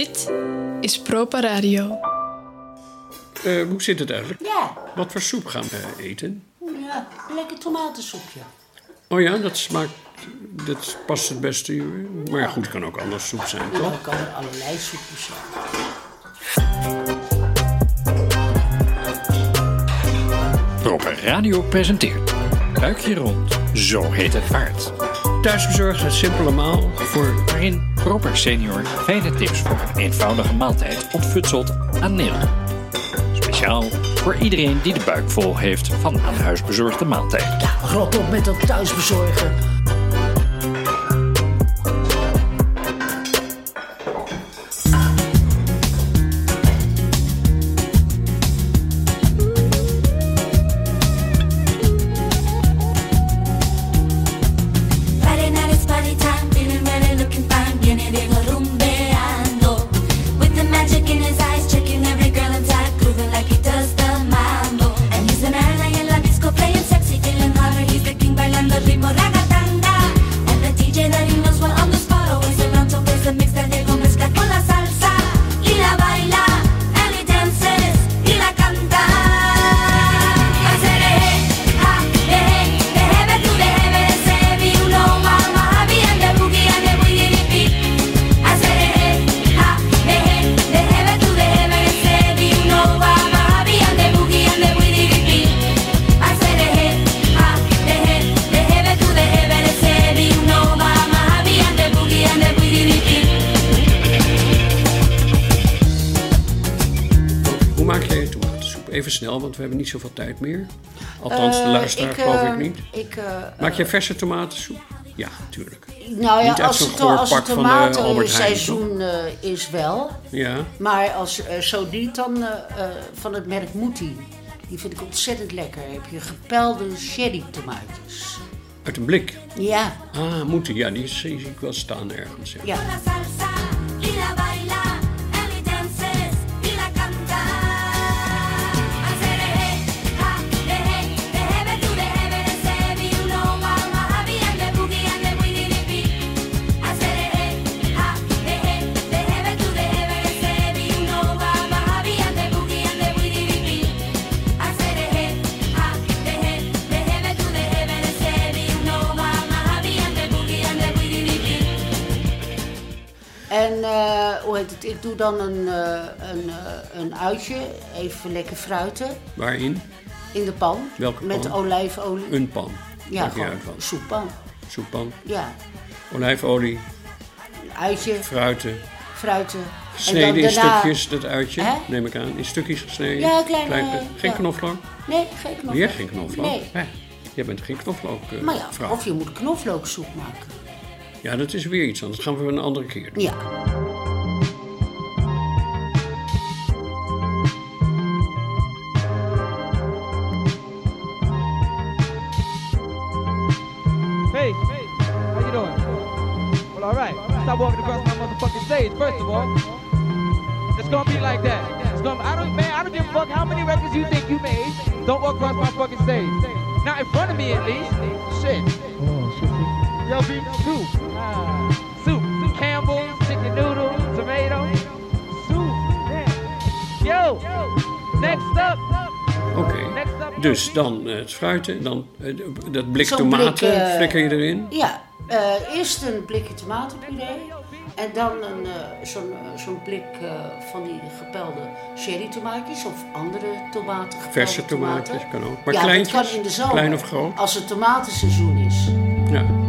Dit is Propa Radio. Eh, hoe zit het eigenlijk? Ja, Wat voor soep gaan we eten? ja, lekker tomatensoepje. Oh ja, dat smaakt. Dat past het beste. Maar goed, het kan ook anders soep zijn, Ja, toch? er kan allerlei soepjes zijn. Proper Radio presenteert Buikje rond, zo heet het vaart. Thuisbezorgd het simpele maal voor. Waarin Proper Senior fijne tips voor een eenvoudige maaltijd ontfutselt aan Nil. Speciaal voor iedereen die de buik vol heeft van aan huis bezorgde maaltijden. Rot op met dat thuisbezorgen. Snel, want we hebben niet zoveel tijd meer. Althans, de Eh, luisteraar ik, geloof eh, ik niet. Ik, eh, Maak jij verse tomatensoep? Ja, tuurlijk. nou ja, niet als het, als het eh, tomatenseizoen eh, is wel. Ja. Maar als eh, zo niet, dan eh, eh, van het merk Moetie. Die vind ik ontzettend lekker. Heb je gepelde sherry tomaatjes. Uit een blik. Ja, Ah, moeten. Ja, die zie ik wel staan ergens. Ja. ja. Ik doe dan een, eh, een, eh, een uitje, even lekker fruiten, Waarin? in de pan. Welke Met pan? olijfolie. Een pan. ja, Maakt niet gewoon soeppan. Soeppan. Ja, Olijfolie, een uitje, fruiten. fruiten. Gesneden in daarna- stukjes, dat uitje, Hè? neem ik aan. In stukjes gesneden. Ja, kleine, Klein- geen ja. knoflook? Nee, geen knoflook. Weer geen knoflook? Nee. Hè, Jij bent geen knoflook eh, Maar ja, vrouw. of je moet knoflooksoep maken. Ja, dat is weer iets anders. Dat gaan we een andere keer doen. Ja. First of all, it's gonna be like that. It's gonna. I don't, man. I don't give a fuck how many records you think you made. Don't walk across my fucking stage. Not in front of me, at least. Shit. Yo, beef soup. Ah, soup. Campbell's, chicken noodle, tomato. Soup. Yo. Next up. Oké. Next up. Dus dan eh, het fruiten, dan eh, dat blik tomaten blik, eh, flikker je erin. Ja, eh, eerst een blikje tomatenpuree. En dan een, eh, zo'n eh, zo'n blik eh, van die gepelde cherry tomaatjes of andere tomaten. Verse tomaten tomaten. kan ook. Maar ja, kleintjes? kan in de zomer. Klein of groot? Als het tomatenseizoen is. Ja.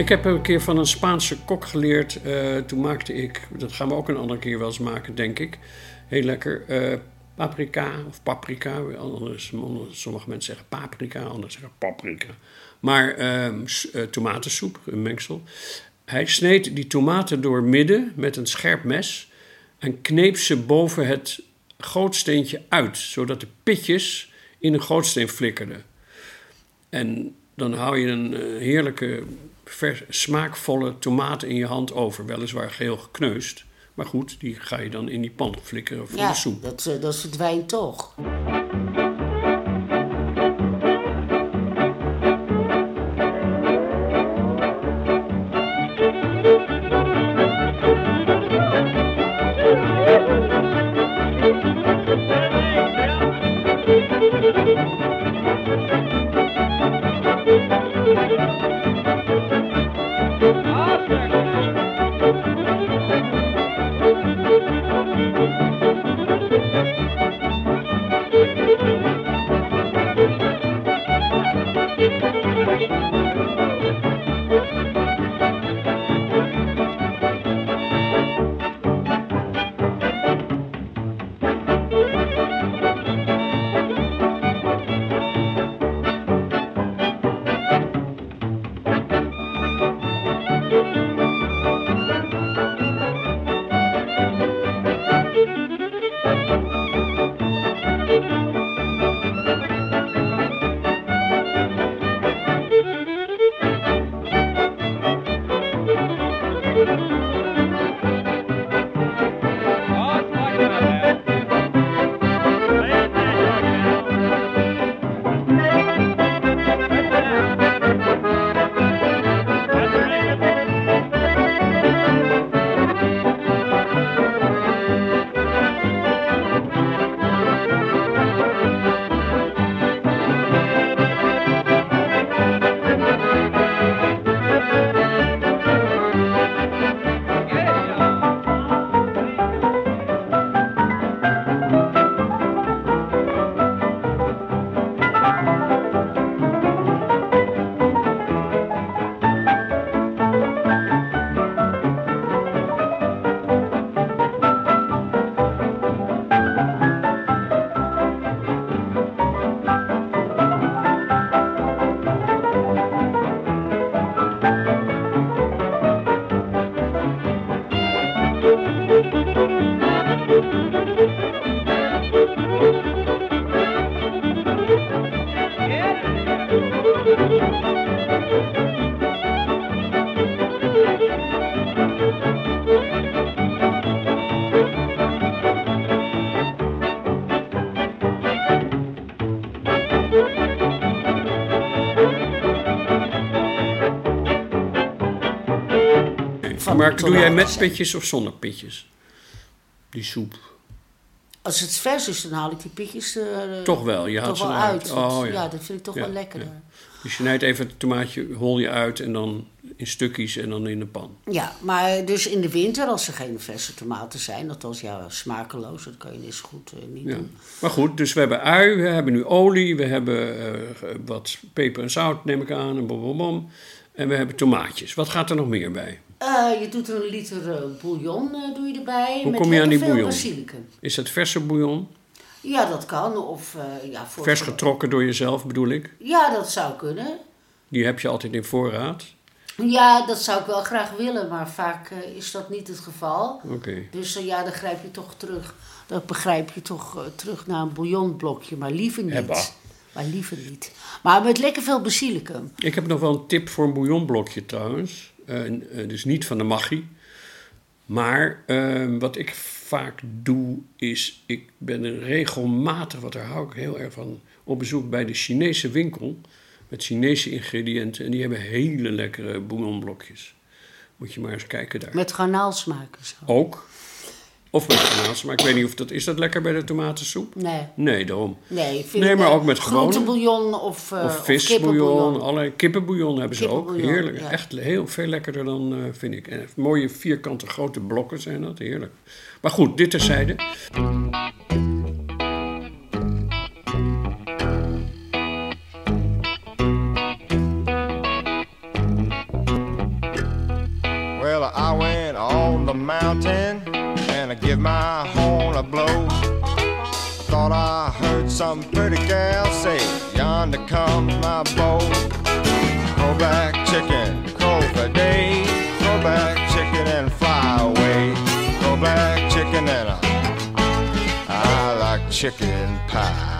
Ik heb een keer van een Spaanse kok geleerd. eh, toen maakte ik, dat gaan we ook een andere keer wel eens maken, denk ik. Heel lekker. eh paprika of paprika. Anders, sommige mensen zeggen paprika, anderen zeggen paprika. Maar ehm, eh, tomatensoep, een mengsel. Hij sneed die tomaten door midden met een scherp mes en kneep ze boven het gootsteentje uit, zodat de pitjes in een gootsteen flikkerden. En dan hou je een eh, heerlijke, vers, smaakvolle tomaat in je hand over. Weliswaar geheel gekneusd. Maar goed, die ga je dan in die pan flikkeren voor Ja, de soep. dat, eh, dat verdwijnt toch. Maar doe jij met pitjes of zonder pitjes? Die soep. Als het vers is, dan haal ik die pitjes er eh, Toch wel, je haalt ze wel uit. Oh, ja. ja. dat vind ik toch Ja, wel lekkerder. ja. Dus je snijdt even het tomaatje, hol je uit en dan in stukjes en dan in de pan. Ja, maar dus in de winter, als er geen verse tomaten zijn, althans ja, smakeloos, dat kan je niet zo goed eh, niet Ja. doen. Maar goed, dus we hebben ui, we hebben nu olie, we hebben eh, wat peper en zout, neem ik aan, en bom, bom, bom. En we hebben tomaatjes. Wat gaat er nog meer bij? Eh, je doet er een liter eh, bouillon eh, doe je erbij. Hoe met kom je aan die bouillon? basilicum. Is dat verse bouillon? Ja, dat kan. Of, ja, voor Vers getrokken door jezelf bedoel ik? Ja, dat zou kunnen. Die heb je altijd in voorraad. Ja, dat zou ik wel graag willen, maar vaak is dat niet het geval. Oké. Dus ja, dan grijp je toch terug. Dan begrijp je toch terug naar een bouillonblokje, maar liever niet. Hebba. Maar liever niet. Maar met lekker veel basilicum. Ik heb nog wel een tip voor een bouillonblokje trouwens. Eh, eh, dus niet van de Maggi. Maar eh, wat ik vaak doe is, ik ben er regelmatig, wat daar hou ik heel erg van, op bezoek bij de Chinese winkel. Met Chinese ingrediënten. En die hebben hele lekkere bouillonblokjes. Moet je maar eens kijken daar. Met garnaalsmaak zo. Ook. Of met. Maar ik weet niet of dat... Is dat lekker bij de tomatensoep? Nee. Nee, daarom. Nee, ik vind Nee, maar eh, ook met gewone- groentebouillon of, uh, Of visbouillon, allerlei kippenbouillon hebben ze ook. Heerlijk. ja. Echt heel veel lekkerder dan, eh, vind ik. En mooie vierkante grote blokken zijn dat. Heerlijk. Maar goed, dit terzijde. Well, I went on the mountain give my horn a blow. thought I heard some pretty gal say, Yonder comes my boat. Crow back chicken, crow for day. Crow back chicken and fly away. Crow back chicken and I, I like chicken pie.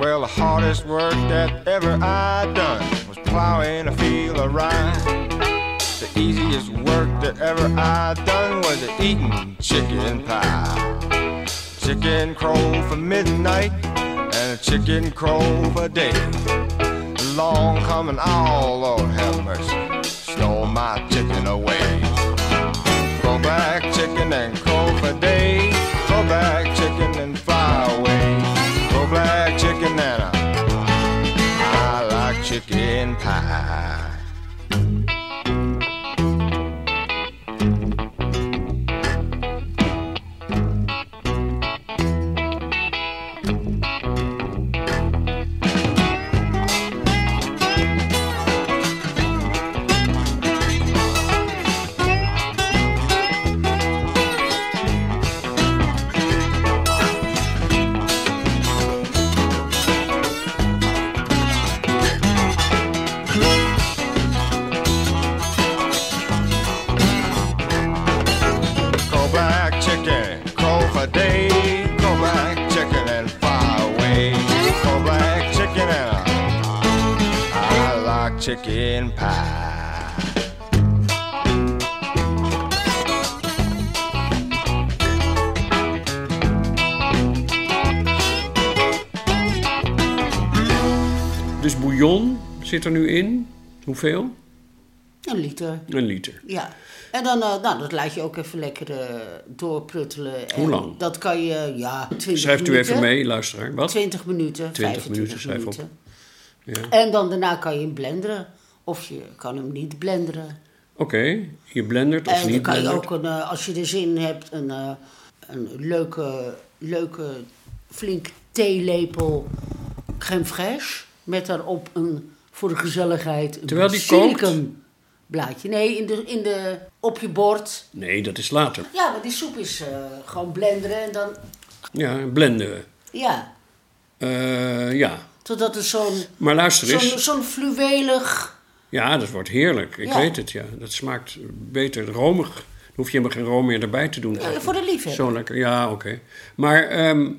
Well, the hardest work that ever I plowing a field of rye. The easiest work that ever I done was eating chicken pie. Chicken crow for midnight and a chicken crow for day. Long coming, oh Lord have mercy, stole my chicken away. Chicken pie. Chicken pie. Dus bouillon zit er nu in. Hoeveel? Een liter. Een liter. Ja. En dan, eh, nou, dat laat je ook even lekker eh, doorpruttelen. En Hoe lang? Dat kan je, ja, 20 Schrijft u even mee, luisteraar. Wat? 20 minuten, 20 25 minuten, schrijf op. Ja. En dan daarna kan je hem blenderen. Of je kan hem niet blenderen. Oké, je blendert of en dan niet kan je ook, een, eh, als je er zin in hebt, een, eh, een leuke, leuke flink theelepel crème fraîche. Met daarop een, voor de gezelligheid, een Terwijl die blaadje. Nee, in de, in de, op je bord. Nee, dat is later. Ja, maar die soep is eh, gewoon blenderen en dan, Ja, blenden we. ja, ja, totdat het zo'n maar luister eens. zo'n zo'n fluwelig... Ja, dat wordt heerlijk. Ik Ja. weet het, ja. Dat smaakt beter romig. Dan hoef je helemaal geen room meer erbij te doen. Ja, voor de liefhebber. Zo lekker, ja, oké. Maar, ehm,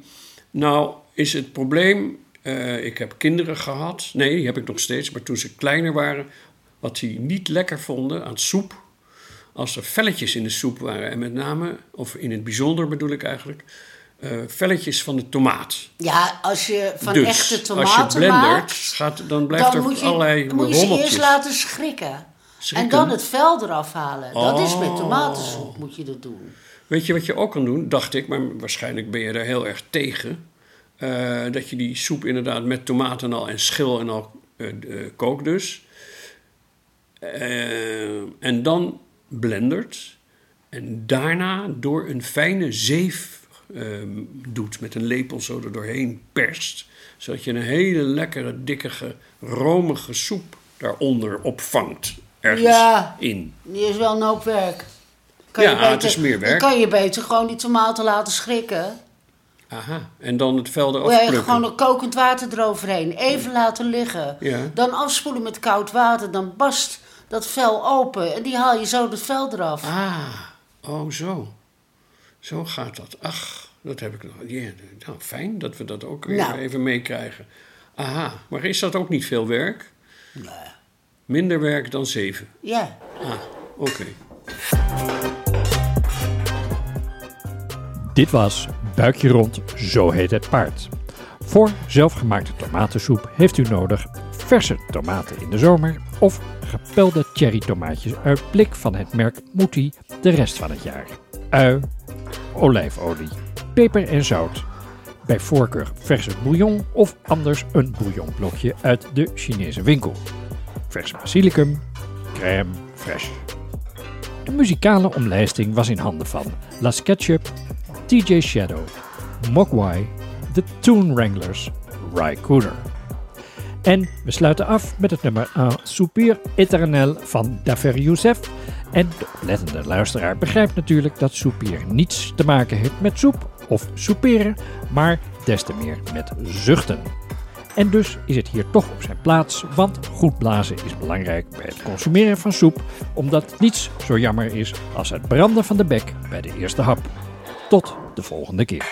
nou, is het probleem... eh, ik heb kinderen gehad. Nee, die heb ik nog steeds. Maar toen ze kleiner waren... wat die niet lekker vonden aan soep... als er velletjes in de soep waren. En met name, of in het bijzonder bedoel ik eigenlijk... eh, velletjes van de tomaat. Ja, als je van dus echte als je tomaten blendert, maakt... gaat, dan blijft dan er moet je, allerlei dan moet je ze eerst laten schrikken. Schrikken? En dan het vel eraf halen. Dat is met Oh. tomatensoep moet je dat doen. Weet je wat je ook kan doen, dacht ik, maar waarschijnlijk ben je daar heel erg tegen. Eh, dat je die soep inderdaad met tomaten al en schil en al eh, kookt dus. En dan blendert. En daarna door een fijne zeef doet. Met een lepel zo er doorheen perst. Zodat je een hele lekkere, dikke, romige soep daaronder opvangt. Ergens Ja. in. Die is wel een hoop werk. Ja, het is meer werk. Dan kan je beter gewoon die tomaten laten schrikken. Aha. En dan het vel eraf plukken. gewoon een kokend water eroverheen. Even laten liggen. Ja. Dan afspoelen met koud water. Dan barst dat vel open. En die haal je zo het vel eraf. Ah, oh zo. Zo gaat dat. Ach, dat heb ik nog. Ja, nou, fijn dat we dat ook weer Nou. even meekrijgen. Aha, maar is dat ook niet veel werk? Minder werk dan zeven. Ja. Ah, oké. Dit was Buikje Rond, zo heet het paard. Voor zelfgemaakte tomatensoep heeft u nodig verse tomaten in de zomer of gepelde cherrytomaatjes uit blik van het merk Moetie de rest van het jaar. Ui, olijfolie, peper en zout. Bij voorkeur verse bouillon of anders een bouillonblokje uit de Chinese winkel. Verse basilicum, crème fraîche. De muzikale omlijsting was in handen van La Sketchup, TJ Shadow, Mogwai, The Toon Wranglers, Ry Cooder. En we sluiten af met het nummer Un Soupir Éternel van Dafer Youssef En de oplettende luisteraar begrijpt natuurlijk dat soep hier niets te maken heeft met soep of soeperen, maar des te meer met zuchten. En dus is het hier toch op zijn plaats, want goed blazen is belangrijk bij het consumeren van soep, omdat niets zo jammer is als het branden van de bek bij de eerste hap. Tot de volgende keer.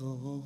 soul.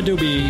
Shoop Dabadoobie Proper Radio.